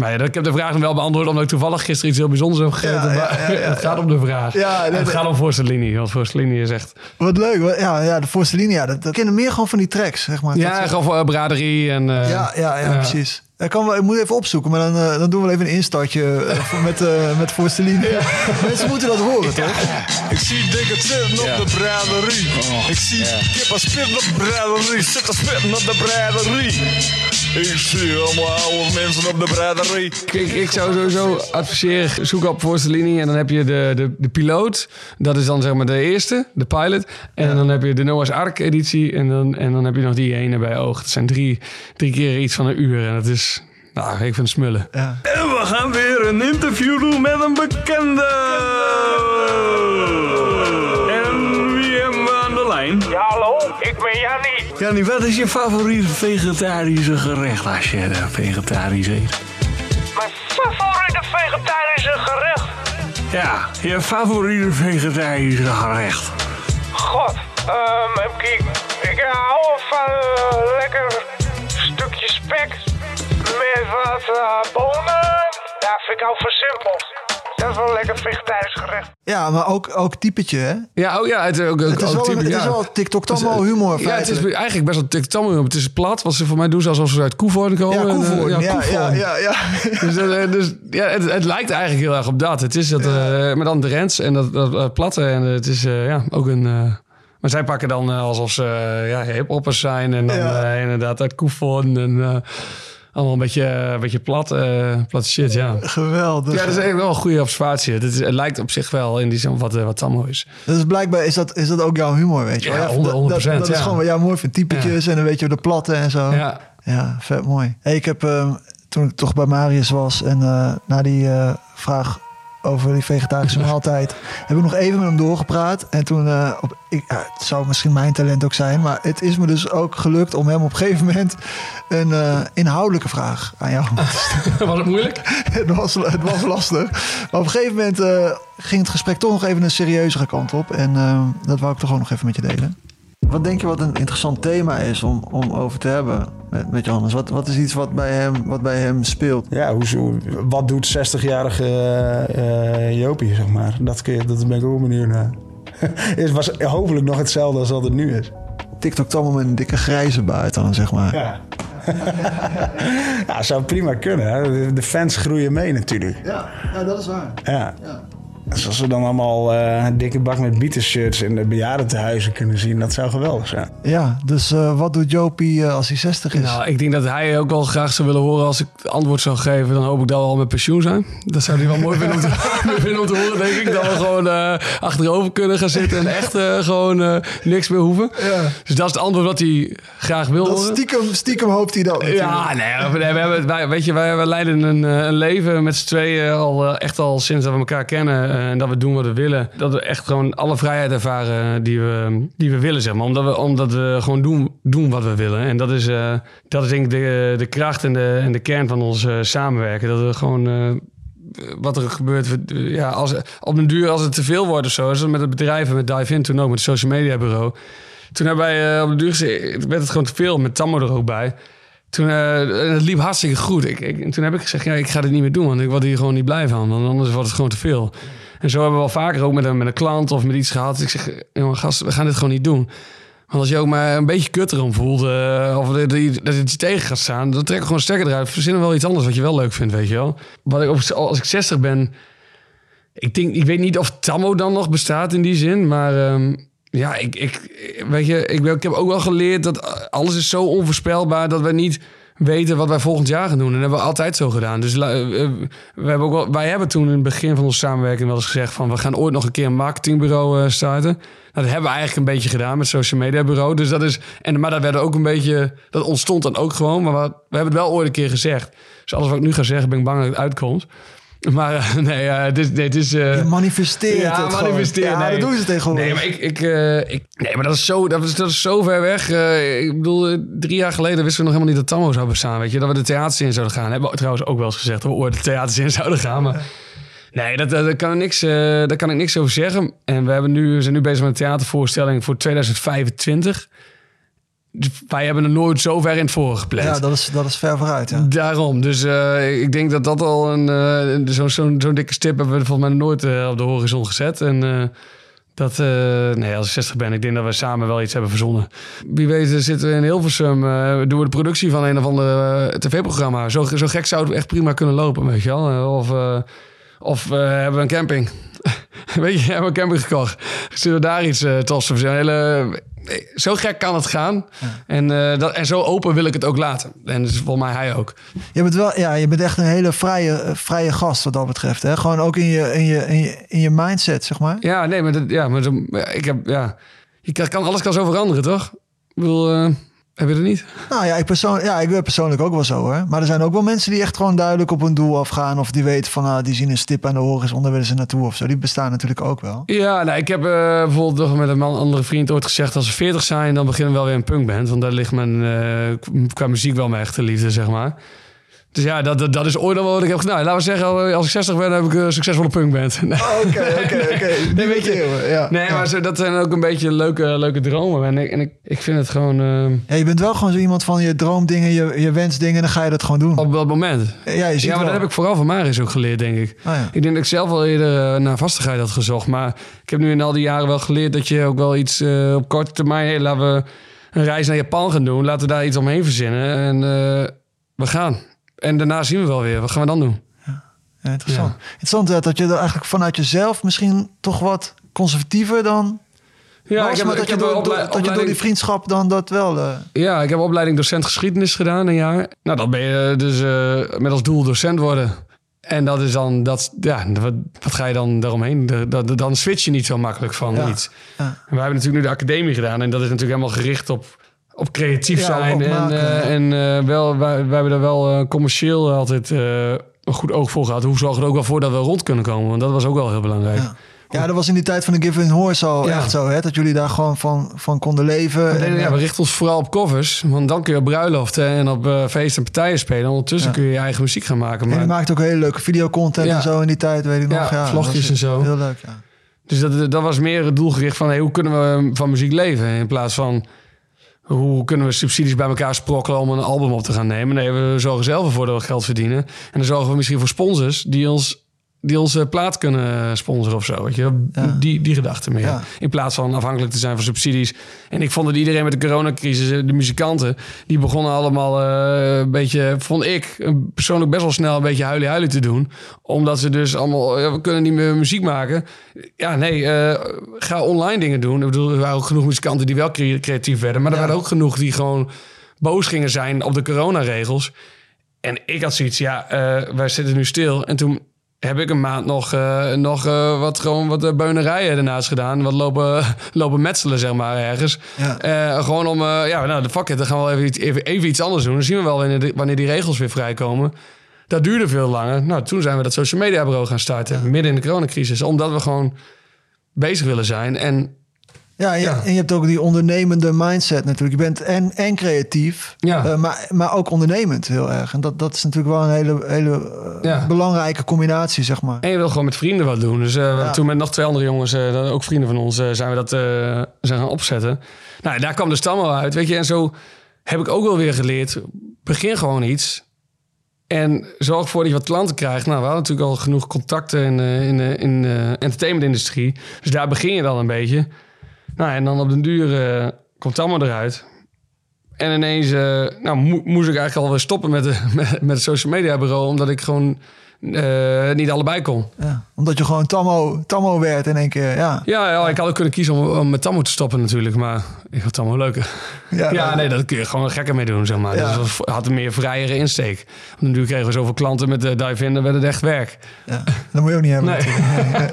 Maar ja, ik heb de vraag nog wel beantwoord omdat ik toevallig gisteren iets heel bijzonders heb gegeten. Ja, *laughs* het gaat om de vraag. Ja, En nee, het nee. gaat om Forcellini. Want Forcellini is echt... Wat leuk. wat- Ja, ja de Forstellini, ja, dat, dat kennen meer gewoon van die tracks, zeg maar. Ja, Dat- gewoon voor eh, braderie en... eh, ja, ja, ja, ja. precies. Ik, kan wel, ik moet even opzoeken, maar dan, eh, dan doen we wel even een instartje *laughs* met, eh met Forstellini. *laughs* Mensen moeten dat horen, toch? Ik zie dikke zitten op de braderie. Ik zie kippen spitten op de braderie. Zitten spitten op de braderie. Ik zie allemaal oude mensen op de braderie. Ik, ik zou sowieso adviseren, zoek op Forcellini en dan heb je de, de, de piloot. Dat is dan zeg maar de eerste, de pilot. En dan heb je de Noah's Ark editie en dan, en dan heb je nog die ene bij oog. Dat zijn drie, drie keer iets van een uur en dat is, nou, ik vind het smullen. Ja. En we gaan weer een interview doen met een bekende. En wie hebben we aan de lijn? Ja, hallo, ik ben Jannie. Jannie, wat is je favoriete vegetarische gerecht als je eh, vegetarisch eet? Mijn favoriete vegetarische gerecht. Ja, je favoriete vegetarische gerecht. God, kijken. Ik ik eh, hou van een lekker stukje spek met wat eh, bonen. Ja, vind ik al versimpeld. Dat is wel een lekker vegetarisch gerecht. Ja, maar ook, ook typetje, hè? Ja, oh ja, het, ook, Het is ook wel, type- het is ja. wel TikTok-tammo humor, Ja, het is eigenlijk best wel TikTok. Het is plat, wat ze voor mij doen, alsof ze uit Koevoorn komen. Ja, En, eh, Koevoorn. Ja, ja, ja, ja. *laughs* Dus, eh, dus ja, het, het lijkt eigenlijk heel erg op dat. Het is dat, eh maar dan de rents en dat, dat platte. En het is eh, ja, ook een... eh, maar zij pakken dan alsof ze eh, ja, hiphoppers zijn. En dan Ja. inderdaad uit Koevoorn. En eh, allemaal een beetje, een beetje plat, eh plat shit, ja. Geweldig. Ja, dat is eigenlijk wel een goede observatie. Het, is, het lijkt op zich wel in die zin wat, eh, wat Tammo is. Dus blijkbaar is dat, is dat ook jouw humor, weet je wel? Ja, dat- 100%, dat, dat, is ja. gewoon wat jij mooi vindt. Typetjes en dan weet je de platte en zo. Ja. Ja, vet mooi. Hey, ik heb ehm, toen ik toch bij Marius was en eh, na die eh, vraag over die vegetarische maaltijd heb ik nog even met hem doorgepraat. En toen, eh, op, ik, ja, het zou misschien mijn talent ook zijn, maar het is me dus ook gelukt om hem op een gegeven moment een eh, inhoudelijke vraag aan jou te stellen. *laughs* Was het moeilijk? het, was, het was lastig. Maar op een gegeven moment eh, ging het gesprek toch nog even een serieuzere kant op. En dat wou ik toch gewoon nog even met je delen. Wat denk je wat een interessant thema is om, om over te hebben met, met Johannes? Wat, wat is iets wat bij hem, wat bij hem speelt? Ja, hoe, wat doet 60-jarige eh, eh, Jopie, zeg maar? Dat, kun je, dat ben ik ook benieuwd naar. *laughs* Het was hopelijk nog hetzelfde als wat het nu is. TikTok allemaal met een dikke grijze buit dan, zeg maar. Ja. *laughs* ja, zou prima kunnen. Hè? De- fans groeien mee natuurlijk. Ja, ja dat is waar. Ja. Dus als we dan allemaal eh, een dikke bak met bietenshirts in de bejaardentehuizen kunnen zien, dat zou geweldig zijn. Ja, dus eh, wat doet Jopie eh, als hij 60 is? Nou, ik denk dat hij ook wel graag zou willen horen als ik het antwoord zou geven. Dan hoop ik dat we al met pensioen zijn. Dat zou hij wel mooi vinden om te, *laughs* vinden om te horen, denk ik. Dat we gewoon eh, achterover kunnen gaan zitten en echt eh, gewoon eh, niks meer hoeven. Ja. Dus dat is het antwoord wat hij graag wil dat horen. stiekem, stiekem hoopt hij dat natuurlijk. Ja, nee, we, we hebben, wij, weet je, wij, wij leiden een, een leven met z'n tweeën al echt al sinds dat we elkaar kennen en dat we doen wat we willen. Dat we echt gewoon alle vrijheid ervaren die we, die we willen, zeg maar. Omdat we, omdat we gewoon doen, doen wat we willen. En dat is, eh, dat is denk ik de, de kracht en de, en de kern van ons eh, samenwerken. Dat we gewoon... eh, wat er gebeurt, ja, als, op den duur als het te veel wordt of zo, met het bedrijf en met Dive In toen ook, met het social media bureau. Toen hebben wij op de duur gezegd, werd het gewoon te veel met Tammo er ook bij. Toen, en het liep hartstikke goed. Ik, ik, en toen heb ik gezegd, ja, ik ga dit niet meer doen, want ik word hier gewoon niet blij van. Want anders wordt het gewoon te veel. En zo hebben we wel vaker ook met een, met een klant of met iets gehad. Ik zeg, jongen, gast, we gaan dit gewoon niet doen. Want als je ook maar een beetje kut erom voelt, eh, of dat, je tegen gaat staan, dan trek ik gewoon stekker eruit. Verzinnen wel iets anders wat je wel leuk vindt, weet je wel. Wat ik, als ik 60 ben, ik, denk, ik weet niet of Tammo dan nog bestaat in die zin, maar ehm, ja, ik, ik, weet je, ik, ik heb ook wel geleerd dat alles is zo onvoorspelbaar dat we niet weten wat wij volgend jaar gaan doen. En dat hebben we altijd zo gedaan. Dus la- eh, we hebben ook wij hebben toen in het begin van onze samenwerking wel eens gezegd van we gaan ooit nog een keer een marketingbureau eh, starten. Dat hebben we eigenlijk een beetje gedaan met social media bureau. Dus dat is, en, maar dat werd ook een beetje, dat ontstond dan ook gewoon. Maar we hebben het wel ooit een keer gezegd. Dus alles wat ik nu ga zeggen, ben ik bang dat het uitkomt. Maar eh, *laughs* nee, is, nee, het is Je manifesteert ja, het gewoon. manifesteren. Ja, nee. dat doen ze tegenwoordig. Nee, maar ik, ik, ik, nee, maar dat is zo, dat is, dat is zo ver weg. Ik bedoel, drie jaar geleden wisten we nog helemaal niet dat Tammo zou bestaan. Weet je, dat we de theaters in zouden gaan. Hebben we trouwens ook wel eens gezegd dat we ooit de theaters in zouden gaan. Maar *laughs* nee, dat, dat, daar kan, ik niks, daar kan ik niks over zeggen. En we, hebben nu, we zijn nu bezig met een theatervoorstelling voor 2025. Wij hebben er nooit zo ver in het voren gepland. Ja, dat is, dat is ver vooruit. Ja. Daarom. Dus eh, ik denk dat dat al een... eh, zo'n zo'n zo'n dikke stip hebben we volgens mij nooit eh, op de horizon gezet. En dat... nee, als ik 60 ben, ik denk dat we samen wel iets hebben verzonnen. Wie weet zitten we in Hilversum... doen we de productie van een of ander tv-programma. Zo, zo gek zou het echt prima kunnen lopen, weet je wel. Of... of hebben we een camping. *laughs* Weet je, hebben we een camping gekocht. Zullen we daar iets uh, tofs? Hele, zo gek kan het gaan. En, eh, dat, en zo open wil ik het ook laten. En dus volgens mij hij ook. Je bent wel, ja, je bent echt een hele vrije, eh, vrije gast wat dat betreft. Hè? Gewoon ook in je, in, je, in, je, in je mindset, zeg maar. Ja, nee, maar, dat, ja, maar ik heb, ja, je kan, kan, alles kan zo veranderen, toch? Ik bedoel, uh, heb je dat niet? Nou ja ik, persoon, ja, ik ben persoonlijk ook wel zo hoor. Maar er zijn ook wel mensen die echt gewoon duidelijk op een doel afgaan. Of die weten van, ah, die zien een stip aan de horizon, daar willen ze naartoe of zo. Die bestaan natuurlijk ook wel. Ja, nou, ik heb uh, bijvoorbeeld nog met een man, andere vriend ooit gezegd... als we 40 zijn, dan beginnen we wel weer een punkband. Want daar ligt mijn, uh, qua muziek wel mijn echte liefde, zeg maar. Dus ja, dat, dat, dat is ooit al wat ik heb gedaan. Laten we zeggen, als ik 60 ben, heb ik een succesvolle punkband. *laughs* Oh, Oké, oké, oké. *laughs* Nee, weet je, Ja. nee, maar zo, dat zijn ook een beetje leuke, leuke dromen. En ik, en ik, ik vind het gewoon eh, Ja, je bent wel gewoon zo iemand van je droomdingen, je, je wensdingen, dan ga je dat gewoon doen. op dat moment. Ja, je ziet Ja, maar wel. dat heb ik vooral van Marius ook geleerd, denk ik. Oh, ja. Ik denk dat ik zelf wel eerder eh, naar vastigheid had gezocht. Maar ik heb nu in al die jaren wel geleerd dat je ook wel iets eh, op korte termijn... Hey, laten we een reis naar Japan gaan doen. Laten we daar iets omheen verzinnen. En eh, we gaan. En daarna zien we wel weer. Wat gaan we dan doen? Ja, interessant. Interessant eh, dat je er eigenlijk vanuit jezelf misschien toch wat conservatiever dan Ja, was, ik heb, maar ik dat, je heb door, dat je door die vriendschap dan dat wel... eh, Ja, ik heb opleiding docent geschiedenis gedaan, een jaar. Nou, dan ben je dus eh, met als doel docent worden. En dat is dan, dat, ja, wat, wat ga je dan daaromheen? De- dan switch je niet zo makkelijk van Ja, iets. ja. En we hebben natuurlijk nu de academie gedaan. En dat is natuurlijk helemaal gericht op, op creatief zijn. en ja. en eh, wel, wij, wij hebben er wel eh, commercieel altijd een goed oog voor gehad. Hoe zorgen we er ook wel voor dat we rond kunnen komen? Want dat was ook wel heel belangrijk. Ja. Ja, dat was in die tijd van de Give and Horse al Ja. echt zo, hè? Dat jullie daar gewoon van, van konden leven. En, we richten ons vooral op covers. Want dan kun je op bruiloften en op feesten en partijen spelen. Ondertussen kun je je eigen muziek gaan maken. en Maar je maakte ook hele leuke videocontent en zo in die tijd, weet ik nog. Ja, vlogjes en zo. Heel leuk, ja. Dus dat, dat was meer het doelgericht van hey, hoe kunnen we van muziek leven? In plaats van hoe kunnen we subsidies bij elkaar sprokkelen om een album op te gaan nemen. Nee, we zorgen zelf ervoor dat we geld verdienen. En dan zorgen we misschien voor sponsors die ons die onze plaat kunnen sponsoren of zo. Weet je? Ja. Die, die gedachte meer. Ja. In plaats van afhankelijk te zijn van subsidies. En ik vond dat iedereen met de coronacrisis, eh, de muzikanten, die begonnen allemaal eh, een beetje, vond ik eh, persoonlijk best wel snel een beetje huilie-huilie te doen. Omdat ze dus allemaal, ja, we kunnen niet meer muziek maken. Ja, nee, eh, ga online dingen doen. Ik bedoel, er waren ook genoeg muzikanten die wel cre- creatief werden. Maar er waren ook genoeg die gewoon boos gingen zijn op de coronaregels. En ik had zoiets, ja, eh, wij zitten nu stil. En toen heb ik een maand nog, eh, nog eh, wat, gewoon wat eh, beunerijen ernaast gedaan. Wat lopen, *laughs* lopen metselen, zeg maar, ergens. Ja. Gewoon om, ja, nou, de fuck it, dan gaan we wel even, iets- even, even iets anders doen. Dan zien we wel wanneer, die- wanneer die regels weer vrijkomen. Dat duurde veel langer. Nou, toen zijn we dat social media bureau gaan starten. Midden in de coronacrisis. Omdat we gewoon bezig willen zijn. En Ja, en je, Ja. en je hebt ook die ondernemende mindset natuurlijk. Je bent en, en creatief, Ja. eh, maar, maar ook ondernemend heel erg. En dat, dat is natuurlijk wel een hele, hele eh, Ja. belangrijke combinatie, zeg maar. En je wil gewoon met vrienden wat doen. Dus eh, toen met nog twee andere jongens, ook vrienden van ons, zijn we dat zijn gaan opzetten. Nou, daar kwam de stam al uit, weet je. En zo heb ik ook wel weer geleerd. Begin gewoon iets. En zorg ervoor dat je wat klanten krijgt. Nou, we hadden natuurlijk al genoeg contacten in, in, in de entertainmentindustrie. Dus daar begin je dan een beetje. Nou, en dan op den duur eh, komt het allemaal eruit. En ineens eh, nou, mo- moest ik eigenlijk alweer stoppen met, de, *laughs* met, met het social media bureau. Omdat ik gewoon eh, niet allebei kon. Ja, omdat je gewoon tammo, tammo werd in één keer. Ja, Ja, ja, ik had ook kunnen kiezen om, om met Tammo te stoppen natuurlijk. Maar ik had Tammo leuker. ja, Ja, nee, dat kun je gewoon gekker mee doen, zeg maar. Ja. Dus dat had een meer vrijere insteek. Want nu kregen we zoveel klanten met de dive in, dan werd het echt werk. ja. Dat moet je ook niet hebben Nee. *laughs*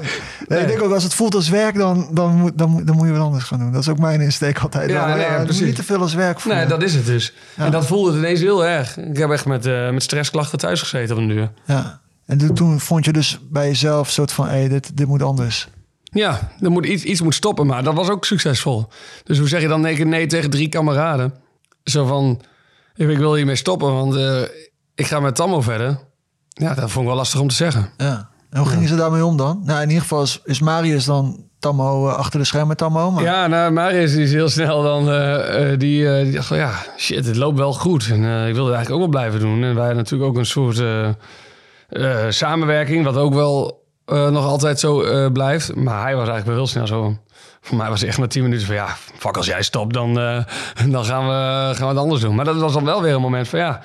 Nee, ik denk ook als het voelt als werk, dan, dan, moet, dan, moet- dan moet je wat anders gaan doen. Dat is ook mijn insteek altijd. Ja, Dan, nee, het precies. niet te veel als werk voelen. Nee, dat is het dus. En dat voelde het ineens heel erg. Ik heb echt met, eh, met stressklachten thuis gezeten op een duur. Ja. En toen- toen vond je dus bij jezelf een soort van, hé, hey, dit, dit moet anders. Ja, er moet iets, iets moet stoppen, maar dat was ook succesvol. Dus hoe zeg je dan nee, nee tegen drie kameraden? Zo van, ik wil hiermee stoppen, want eh, ik ga met Tammo verder. Ja, dat vond ik wel lastig om te zeggen. Ja. En hoe gingen ze daarmee om dan? Nou, in ieder geval is, is Marius dan Tammo eh, achter de schermen Tammo. Maar... Ja, nou, Marius is heel snel dan... eh, die, die dacht van, ja, shit, het loopt wel goed. En ik wilde het eigenlijk ook wel blijven doen. En wij natuurlijk ook een soort samenwerking... wat ook wel eh, nog altijd zo eh, blijft. Maar hij was eigenlijk wel heel snel zo... Voor mij was het echt na tien minuten van... ja, fuck, als jij stopt, dan, eh, *laughs* dan gaan, we, gaan we het anders doen. Maar dat was dan wel weer een moment van, ja...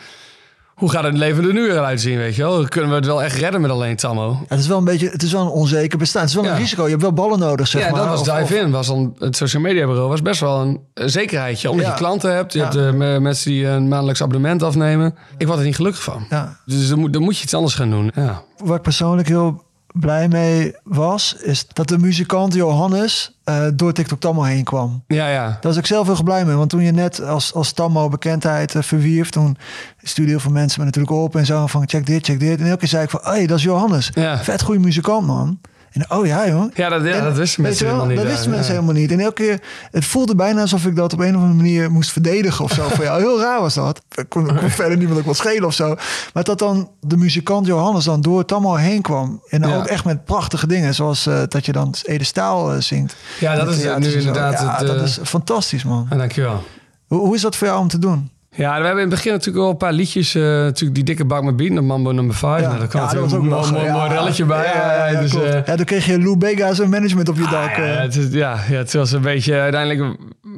Hoe gaat het leven er nu eruit zien, weet je wel? Kunnen we het wel echt redden met alleen Tammo? Ja, het is wel een beetje, het is wel een onzeker bestaan. Het is wel Ja. een risico. Je hebt wel ballen nodig, zeg ja, maar. dat was Of- Dive of- In. Was dan, het social media bureau was best wel een, een zekerheidje. Omdat Ja. je klanten hebt. Je Ja. hebt me- mensen die een maandelijks abonnement afnemen. Ik word er niet gelukkig van. Ja. Dus dan moet, dan moet je iets anders gaan doen. Ja. Waar ik persoonlijk heel blij mee was, is dat de muzikant Johannes eh, door TikTok Tammo heen kwam. Ja, ja. Daar was ik zelf heel blij mee. Want toen je net als, als Tammo bekendheid eh, verwierf, toen stuurde heel veel mensen me natuurlijk op en zo van check dit, check dit. En elke keer zei ik van, hey, dat is Johannes. Ja. Vet goede muzikant, man. En oh ja, joh. Ja, dat, ja, En, dat wisten mensen helemaal niet. Dat wisten ja. mensen helemaal niet. En elke keer, het voelde bijna alsof ik dat op een of andere manier moest verdedigen of zo. Voor jou. Heel raar was dat. Ik kon, kon *laughs* verder niemand ook wat schelen of zo. Maar dat dan de muzikant Johannes dan door het allemaal heen kwam. En dan Ja. ook echt met prachtige dingen. Zoals eh, dat je dan Ede Staal eh, zingt. Ja, dat is nu en inderdaad Ja, het, dat eh, is fantastisch, man. Ja, dankjewel. Hoe, hoe is dat voor jou om te doen? Ja, we hebben in het begin natuurlijk wel een paar liedjes. eh, natuurlijk die dikke bak met beat, naar Mambo nummer 5. Ja, nou, daar kwam ja, natuurlijk ook een mooi, mooi, relletje bij. Ja, ja, ja, dus, eh, ja, dan kreeg je Lou Bega zijn management op je dak. Ah, ja, eh. het, is- ja, ja, het was een beetje... Uiteindelijk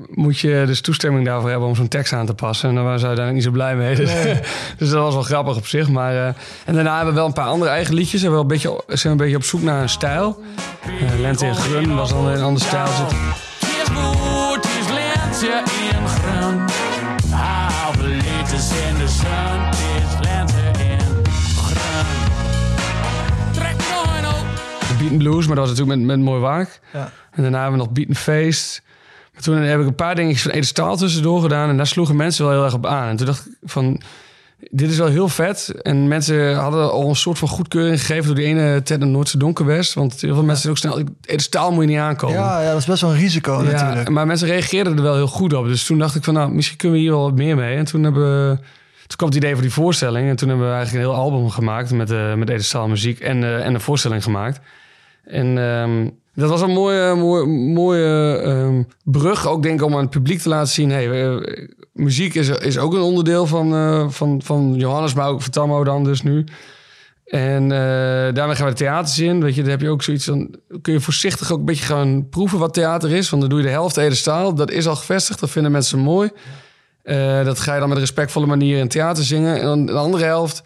moet je dus toestemming daarvoor hebben om zo'n tekst aan te passen. En daar waren ze uiteindelijk niet zo blij mee. Dus, *laughs* dus dat was wel grappig op zich. Maar, eh, en daarna hebben we wel een paar andere eigen liedjes. En wel een beetje, zijn we een beetje op zoek naar een stijl. Eh, Lente en Grun was dan in een andere stijl zitten. Op. Beat and Blues, maar dat was natuurlijk met, met Mooi Waak. Ja. En daarna hebben we nog Beat and Feest. Maar toen heb ik een paar dingetjes van Ede Staal tussendoor gedaan. En daar sloegen mensen wel heel erg op aan. En toen dacht ik van, dit is wel heel vet. En mensen hadden al een soort van goedkeuring gegeven... door die ene Ted en Noordse Donkerwest. Want heel veel mensen ook snel... Ede Staal moet je niet aankomen. ja, ja, dat is best wel een risico Ja, natuurlijk. maar mensen reageerden er wel heel goed op. Dus toen dacht ik van, nou, misschien kunnen we hier wel wat meer mee. En toen hebben we... Toen kwam het idee voor die voorstelling. En toen hebben we eigenlijk een heel album gemaakt met, eh met Ede Staal muziek en, eh, en een voorstelling gemaakt. En ehm, dat was een mooie, mooie, mooie ehm, brug ook denk ik om aan het publiek te laten zien... Hey, we- muziek is, is ook een onderdeel van, eh, van, van Johannes, maar ook van Tammo dan dus nu. En eh, daarmee gaan we de theaters in. Weet je, dan heb je ook zoiets van... kun je voorzichtig ook een beetje gaan proeven wat theater is. Want dan doe je de helft Ede Staal. Dat is al gevestigd, dat vinden mensen mooi. Eh, dat ga je dan met een respectvolle manier in theater zingen. En dan de andere helft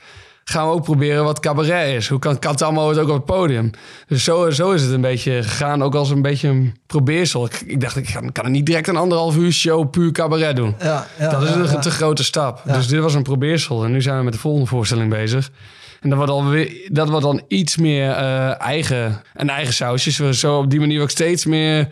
gaan we ook proberen wat cabaret is. Hoe kan Katamo het ook op het podium? Dus zo, zo is het een beetje gegaan, ook als een beetje een probeersel. Ik, ik dacht, ik kan, er niet direct een anderhalf uur show puur cabaret doen. Ja, ja, dat is een ja. te grote stap. Dus dit was een probeersel. En nu zijn we met de volgende voorstelling bezig. En dat wordt, alweer, dat wordt dan iets meer eh, eigen, een eigen sausje. Zo- Zo op die manier ook steeds meer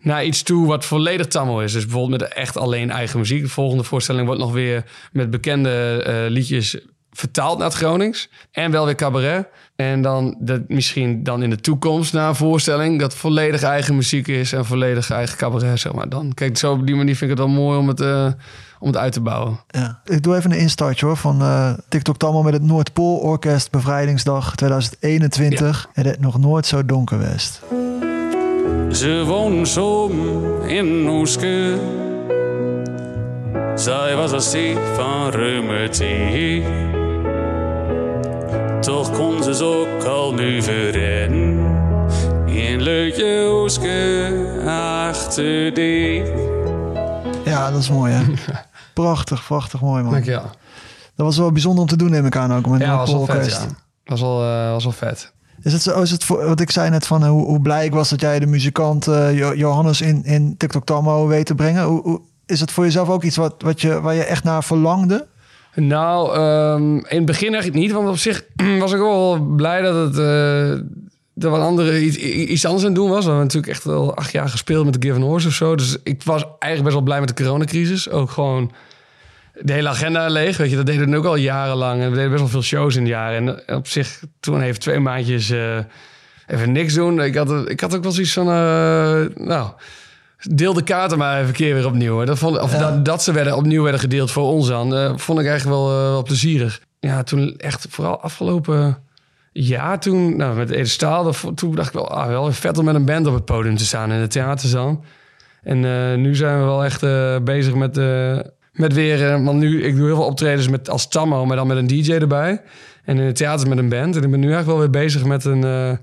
naar iets toe wat volledig tammo is. Dus bijvoorbeeld met echt alleen eigen muziek. De volgende voorstelling wordt nog weer met bekende eh, liedjes vertaald naar het Gronings. En wel weer cabaret. En dan dat misschien dan in de toekomst na een voorstelling... dat volledig eigen muziek is en volledig eigen cabaret, zeg maar. Dan, kijk, zo op die manier vind ik het wel mooi om het, eh, om het uit te bouwen. Ja. Ik doe even een instartje hoor van eh, TikTok Tammo met het Noordpool Orkest Bevrijdingsdag 2021. En het nog nooit zo donker west. Ze wonen soms in Oeske. Zij was een ziek van reumatie. Toch kon ze ze ook al nu verrennen. In leutje Oeske achter die. Ja, dat is mooi hè. *laughs* prachtig, prachtig mooi man. Dank je wel. Dat was wel bijzonder om te doen neem ik aan ook. Met Ja, was wel vet, ja. Was wel, eh, was wel vet. Is het zo, is het voor, wat ik zei net van eh, hoe, hoe blij ik was dat jij de muzikant eh, Jo- Johannes in, in TikTok Tammo weet te brengen. Hoe, hoe, is het voor jezelf ook iets wat, wat je, waar je echt naar verlangde? Nou, ehm, in het begin eigenlijk niet. Want op zich *clears throat* was ik wel blij dat het... eh dat wat andere iets, anders aan doen was. We hebben natuurlijk echt wel acht jaar gespeeld met de Given Horse of zo. Dus ik was eigenlijk best wel blij met de coronacrisis. Ook gewoon de hele agenda leeg. Weet je, dat deden we ook al jarenlang. En we deden best wel veel shows in het jaar. En eh, op zich, toen even twee maandjes eh, even niks doen. Ik had, ik had ook wel zoiets van... eh, nou, deel de kaarten maar even een keer weer opnieuw. hè. Dat, vond, of dat, dat ze werden, opnieuw werden gedeeld voor ons dan, eh, vond ik eigenlijk wel, eh, wel plezierig. Ja, toen echt vooral afgelopen jaar toen, nou, met Ede Staal, toen dacht ik wel, ah, wel vet om met een band op het podium te staan in de theaterzaal. En eh, nu zijn we wel echt bezig met, met weer, want nu, ik doe heel veel optredens met, als Tammo, maar dan met een DJ erbij. En in het theater met een band. En ik ben nu eigenlijk wel weer bezig met een,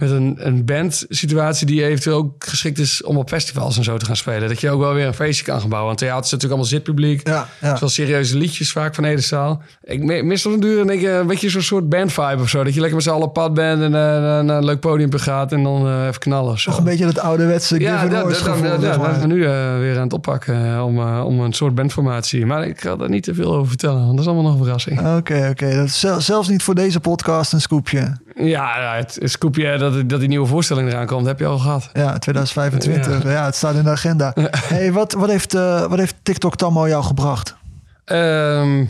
met een, een bandsituatie die eventueel ook geschikt is om op festivals en zo te gaan spelen. Dat je ook wel weer een feestje kan gaan bouwen. Want theater is natuurlijk allemaal zitpubliek. Ja, ja. Zoals serieuze liedjes vaak van Edenzaal. Ik mi- mis op een duur denk ik, een beetje zo'n soort bandvibe of zo. Dat je lekker met z'n allen op pad bent en eh, naar een leuk podium gaat en dan eh, even knallen. Toch een beetje dat ouderwetse Ja, dat, dat, gevoel. dat, we nu eh, weer aan het oppakken eh, om, eh, om een soort bandformatie. Maar ik ga daar niet te veel over vertellen, want dat is allemaal nog een verrassing. Oké, oké. Dat is zelfs niet voor deze podcast een scoopje. Ja, het, scoopje dat, dat die nieuwe voorstelling eraan komt, heb je al gehad. Ja, 2025. Ja, het staat in de agenda. Hey, wat, wat, heeft, eh, wat heeft TikTok Tammo jou gebracht? Ehm,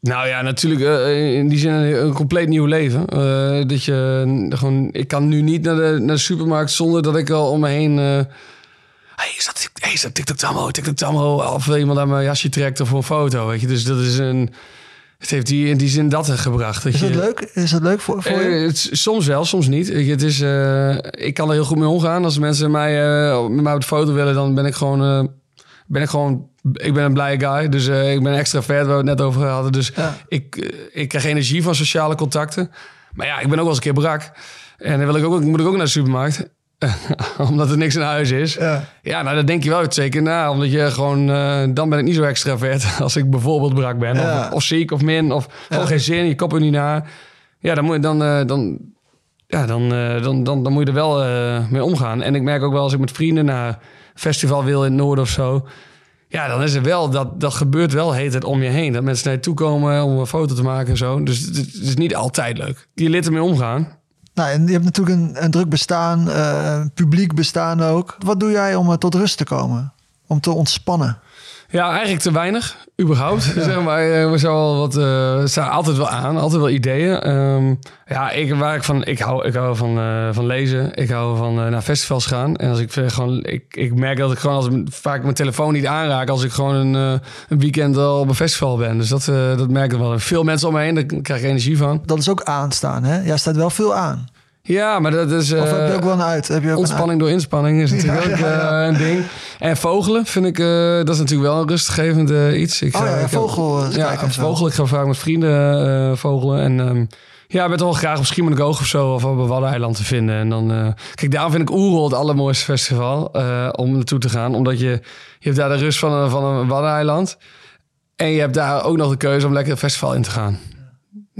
Nou ja, natuurlijk eh, in die zin een, een compleet nieuw leven. Eh, dat je gewoon, ik kan nu niet naar de, naar de supermarkt zonder dat ik al om me heen. hey, is dat, hey, is dat TikTok Tammo, TikTok Tammo? Of iemand aan mijn jasje trekt of voor een foto, weet je. Dus dat is een. Het heeft die, in die zin dat gebracht. Dat Is dat je, leuk? Is dat leuk voor, voor Eh, je? het soms wel, soms niet. Ik, het is, eh, ik kan er heel goed mee omgaan. Als mensen mij, eh, met mij op de foto willen, dan ben ik gewoon... ben ik gewoon... Ik ben een blije guy, dus ik ben extravert, waar we het net over hadden. Dus Ja. ik, ik krijg energie van sociale contacten. Maar ja, ik ben ook wel eens een keer brak. En dan wil ik ook, moet ik ook naar de supermarkt. *laughs* omdat er niks in huis is. Ja. Ja, nou, dan denk je wel zeker na. Omdat je gewoon... eh, dan ben ik niet zo extravert *laughs* als ik bijvoorbeeld brak ben. Ja. Of, of ziek of min. Of gewoon geen zin. Je kop er niet naar. Ja, dan moet je dan... eh, dan ja, dan, eh, dan, dan, dan moet je er wel mee omgaan. En ik merk ook wel als ik met vrienden naar festival wil in het noorden of zo. Ja, dan is er wel, dat, dat gebeurt wel heet het om je heen. Dat mensen naar je toe komen om een foto te maken en zo. Dus het, het is niet altijd leuk. Je leert ermee omgaan. Nou, en je hebt natuurlijk een, een druk bestaan, eh, publiek bestaan ook. Wat doe jij om eh, tot rust te komen? Om te ontspannen? Ja, eigenlijk te weinig, überhaupt. Zeg maar, eh, we zijn wel wat, eh, staan altijd wel aan, altijd wel ideeën. Ehm, ja, ik, waar ik van, ik hou, ik hou van, eh, van lezen. Ik hou van naar festivals gaan. En als ik gewoon, ik, ik merk dat ik gewoon als ik vaak mijn telefoon niet aanraak als ik gewoon een, een weekend al op een festival ben. Dus dat, dat merk ik wel. Veel mensen om me heen, daar krijg ik energie van. Dat is ook aanstaan, hè? Jij staat wel veel aan. Ja, maar dat is. Of heb je eh, ook wel een uit? Heb je ook een Ontspanning door inspanning is *laughs* natuurlijk Ja, ook ja, ja. eh, een ding. En vogelen vind ik, eh, dat is natuurlijk wel een rustgevend iets. Ik Oh ja, ik- vogel, eh, ja, vogelen. Ik ga vaak met vrienden vogelen. En ehm, ja, ik ben toch wel graag op Schiermonnikoog of zo. Of op een Waddeneiland te vinden. En dan, kijk, daarom vind ik Oerol het allermooiste festival om naartoe te gaan. Omdat je, je hebt daar de rust van een, van een Waddeneiland. En je hebt daar ook nog de keuze om lekker het festival in te gaan.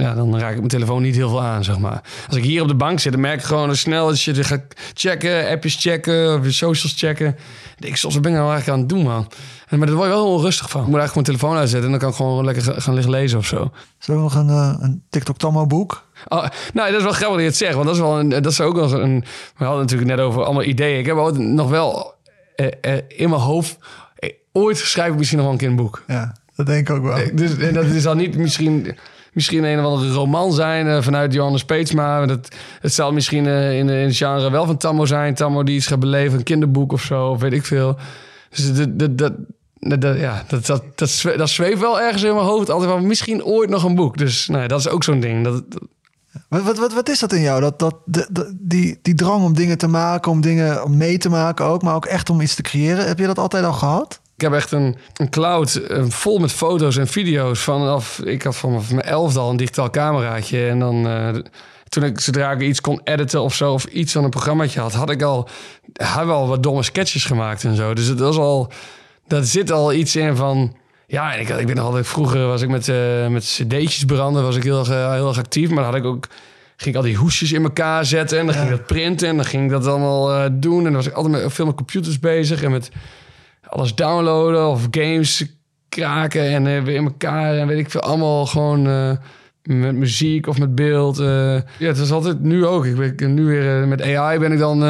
Ja, dan raak ik mijn telefoon niet heel veel aan, zeg maar. Als ik hier op de bank zit, dan merk ik gewoon snel dat je gaat checken, appjes checken, of je socials checken. Ik, soms wat ben ik nou eigenlijk aan het doen, man? En, maar daar word je wel heel onrustig van. Ik moet eigenlijk gewoon mijn telefoon uitzetten en dan kan ik gewoon lekker ga- gaan liggen lezen of zo. Is er ook nog een, eh, een TikTok Tammo boek? Oh, nou, dat is wel grappig dat je het zegt, want dat is wel een, dat is ook nog een. We hadden natuurlijk net over allemaal ideeën. Ik heb ook nog wel eh, eh, in mijn hoofd. eh, ooit schrijf ik misschien nog wel een keer een boek. Ja, dat denk ik ook wel. Dus en dat is dan niet misschien, misschien een of andere roman zijn eh, vanuit Johannes Peetsma. Dat, het zal misschien eh, in, in het genre wel van Tammo zijn. Tammo die iets gaat beleven, een kinderboek of zo, of weet ik veel. Dus dat, dat, dat, dat, dat- ja, dat, dat, dat, zwe- dat zweeft wel ergens in mijn hoofd. Altijd van misschien ooit nog een boek. Dus nou, dat is ook zo'n ding. Dat, dat- Wat, wat, wat, wat is dat in jou? Dat, dat, de- die, die drang om dingen te maken, om dingen om mee te maken ook, maar ook echt om iets te creëren. Heb je dat altijd al gehad? Ik heb echt een, een cloud eh, vol met foto's en video's. Vanaf, ik had vanaf mijn elfde al een digitaal cameraatje. En dan, eh, toen ik, zodra ik iets kon editen of zo, of iets van een programmaatje had, had ik al, had wel wat domme sketches gemaakt en zo. Dus het was al, dat zit al iets in van. Ja, en ik, ik weet nog altijd, vroeger was ik met, eh, met cd'tjes branden, was ik heel, heel erg actief. Maar dan had ik ook, ging ik al die hoesjes in elkaar zetten en dan ging ik dat printen en dan ging ik dat allemaal doen. En dan was ik altijd met, veel met computers bezig en met alles downloaden of games kraken en eh, weer in elkaar en weet ik veel. Allemaal gewoon eh, met muziek of met beeld. eh. Ja, het is altijd nu ook. Ik ben nu weer met AI ben ik dan,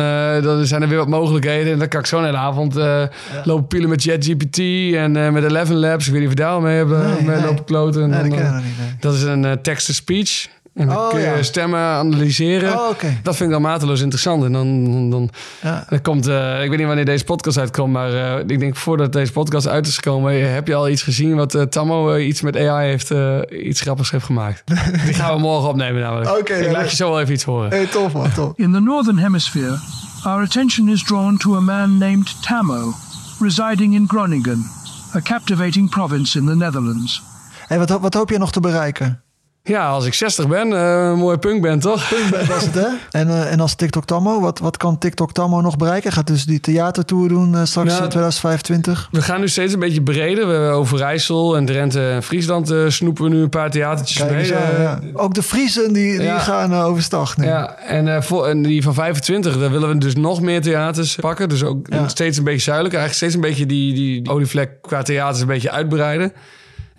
dan zijn er weer wat mogelijkheden. En dan kan ik zo'n hele avond eh, lopen pielen met ChatGPT en met Eleven Labs. Ik weet niet of je daar al mee hebt eh, Nee, nee. lopen kloten. En Nee, dan, dat niet. dat is een text-to-speech. En dan Oh, kun je ja. stemmen analyseren. Oh. Dat vind ik dan mateloos interessant. En dan, dan, dan, Ja. dan komt, eh, ik weet niet wanneer deze podcast uitkomt, maar eh, ik denk voordat deze podcast uit is gekomen, heb je al iets gezien wat eh, Tammo eh, iets met AI heeft, eh, iets grappigs heeft gemaakt. *laughs* Die gaan we morgen opnemen namelijk. Oké, ik ja, laat je zo wel even iets horen. Hey, tof man, tof. In the Northern Hemisphere, our attention is drawn to a man named Tammo, residing in Groningen, a captivating province in the Netherlands. Hey, wat, wat hoop je nog te bereiken? Ja, als ik 60 ben, eh, een mooie punk ben, toch? Punkband was het, hè? *laughs* En, eh, en als TikTok Tammo, wat, wat kan TikTok Tammo nog bereiken? Gaat dus die theatertour doen eh, straks Nou, in 2025? We gaan nu steeds een beetje breder. We hebben Overijssel en Drenthe en Friesland eh, snoepen we nu een paar theatertjes Kijk mee. Eh, ja. Ook de Friesen die, die Ja. gaan eh, overstag nu. Ja, en, eh, voor, en die van 25, daar willen we dus nog meer theaters pakken. Dus ook steeds een beetje zuidelijker. Eigenlijk steeds een beetje die, die, die olievlek qua theaters een beetje uitbreiden.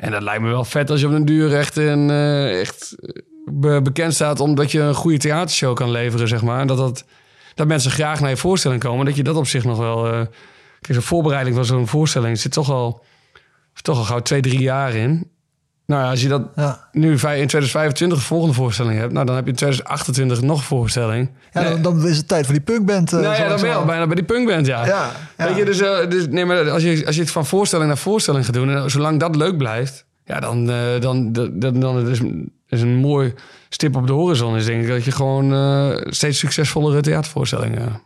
En dat lijkt me wel vet als je op een duur echt, eh, echt be- bekend staat... omdat je een goede theatershow kan leveren, zeg maar. En dat, dat, dat mensen graag naar je voorstelling komen. Dat je dat op zich nog wel... eh kijk, zo'n voorbereiding van zo'n voorstelling zit toch al, toch al gauw twee, drie jaar in. Nou ja, als je dat Ja. nu in 2025 de volgende voorstelling hebt... Nou, dan heb je in 2028 nog een voorstelling. Ja, dan, dan is het tijd voor die punkband. nou ja, ik dan ben je al bijna bij die punkband, ja. Ja, ja. Weet je, dus, eh, dus nee, maar als je, als je het van voorstelling naar voorstelling gaat doen... en zolang dat leuk blijft... Ja, dan, eh, dan, dan, dan, is, is een mooi stip op de horizon. Is denk ik dat je gewoon steeds succesvollere theatervoorstellingen...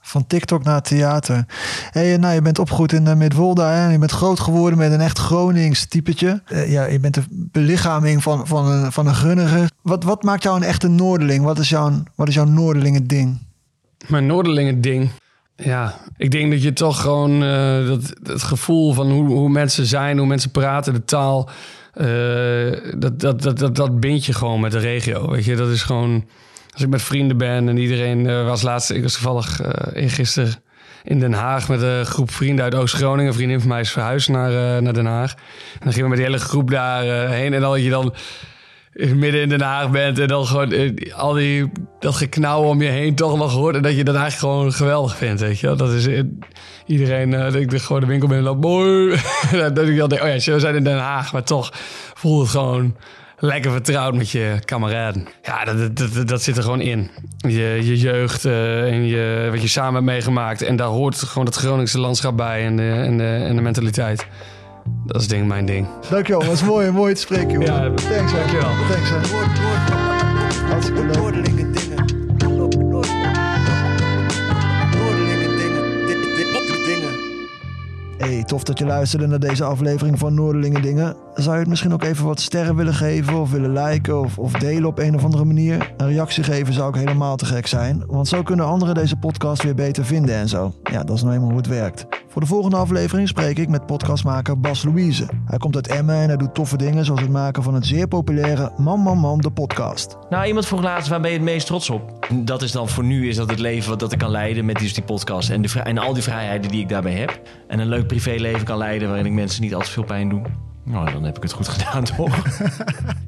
Van TikTok naar theater. Hey, nou, je bent opgegroeid in uh, Midwolda hè? en je bent groot geworden met een echt Gronings typetje. Eh, ja, je bent de belichaming van, van, een, van een gunniger. Wat, wat maakt jou een echte Noorderling? Wat is jouw, wat is jouw Noorderlingen ding? Mijn Noorderlingen ding. Ja, ik denk dat je toch gewoon eh, dat, het gevoel van hoe, hoe mensen zijn, hoe mensen praten, de taal, eh, dat, dat, dat, dat, dat bind je gewoon met de regio. Weet je, dat is gewoon. Als ik met vrienden ben en iedereen eh, was laatst, ik was toevallig uh, eergisteren in Den Haag met een groep vrienden uit Oost-Groningen. Een vriendin van mij is verhuisd naar, uh, naar Den Haag. En dan gingen we met die hele groep daarheen. en dan dat je dan midden in Den Haag bent en dan gewoon eh, al die dat geknauw om je heen toch nog hoort en dat je dat eigenlijk gewoon geweldig vindt, weet je. Dat is eh, iedereen dat ik gewoon de winkel binnen loop, mooi. *laughs* dat ik dan denk, oh ja, we zijn in Den Haag, maar toch voelt het gewoon lekker vertrouwd met je kameraden. Ja, dat, dat, dat, dat zit er gewoon in. Je, je jeugd uh, en je, wat je samen hebt meegemaakt en daar hoort gewoon het Groningse landschap bij en de, en de, en de mentaliteit. Dat is denk ik mijn ding. Dankjewel, dat was mooi, mooi te spreken, jongen. Ja, Thanks, dankjewel. Thanks, man. Hartstikke leuk. Hey, tof dat je luisterde naar deze aflevering van Noorderlingen Dingen. Zou je het misschien ook even wat sterren willen geven of willen liken of, of delen op een of andere manier? Een reactie geven zou ook helemaal te gek zijn, want zo kunnen anderen deze podcast weer beter vinden en zo. Ja, dat is nou eenmaal hoe het werkt. Voor de volgende aflevering spreek ik met podcastmaker Bas Louise. Hij komt uit Emmen en hij doet toffe dingen zoals het maken van het zeer populaire Man Man Man de podcast. Nou, iemand vroeg laatst, waar ben je het meest trots op? Dat is dan voor nu is dat het leven wat dat ik kan leiden met dus die podcast. En, de, en al die vrijheden die ik daarbij heb. En een leuk privéleven kan leiden waarin ik mensen niet al te veel pijn doe. Nou, dan heb ik het goed *laughs* gedaan, toch?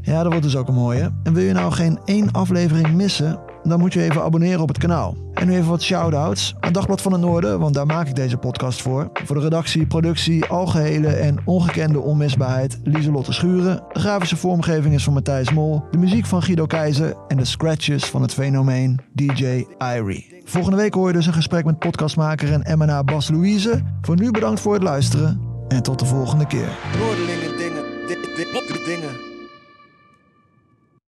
Ja, dat wordt dus ook een mooie. En wil je nou geen één aflevering missen? Dan moet je even abonneren op het kanaal. En nu even wat shout-outs. Aan Dagblad van het Noorden, want daar maak ik deze podcast voor. Voor de redactie, productie, algehele en ongekende onmisbaarheid Lieselotte Schuren. De grafische vormgeving is van Matthijs Mol. De muziek van Guido Keizer. En de scratches van het fenomeen DJ Irie. Volgende week hoor je dus een gesprek met podcastmaker en MNA Bas Louise. Voor nu bedankt voor het luisteren. En tot de volgende keer. Dingen. Dingen.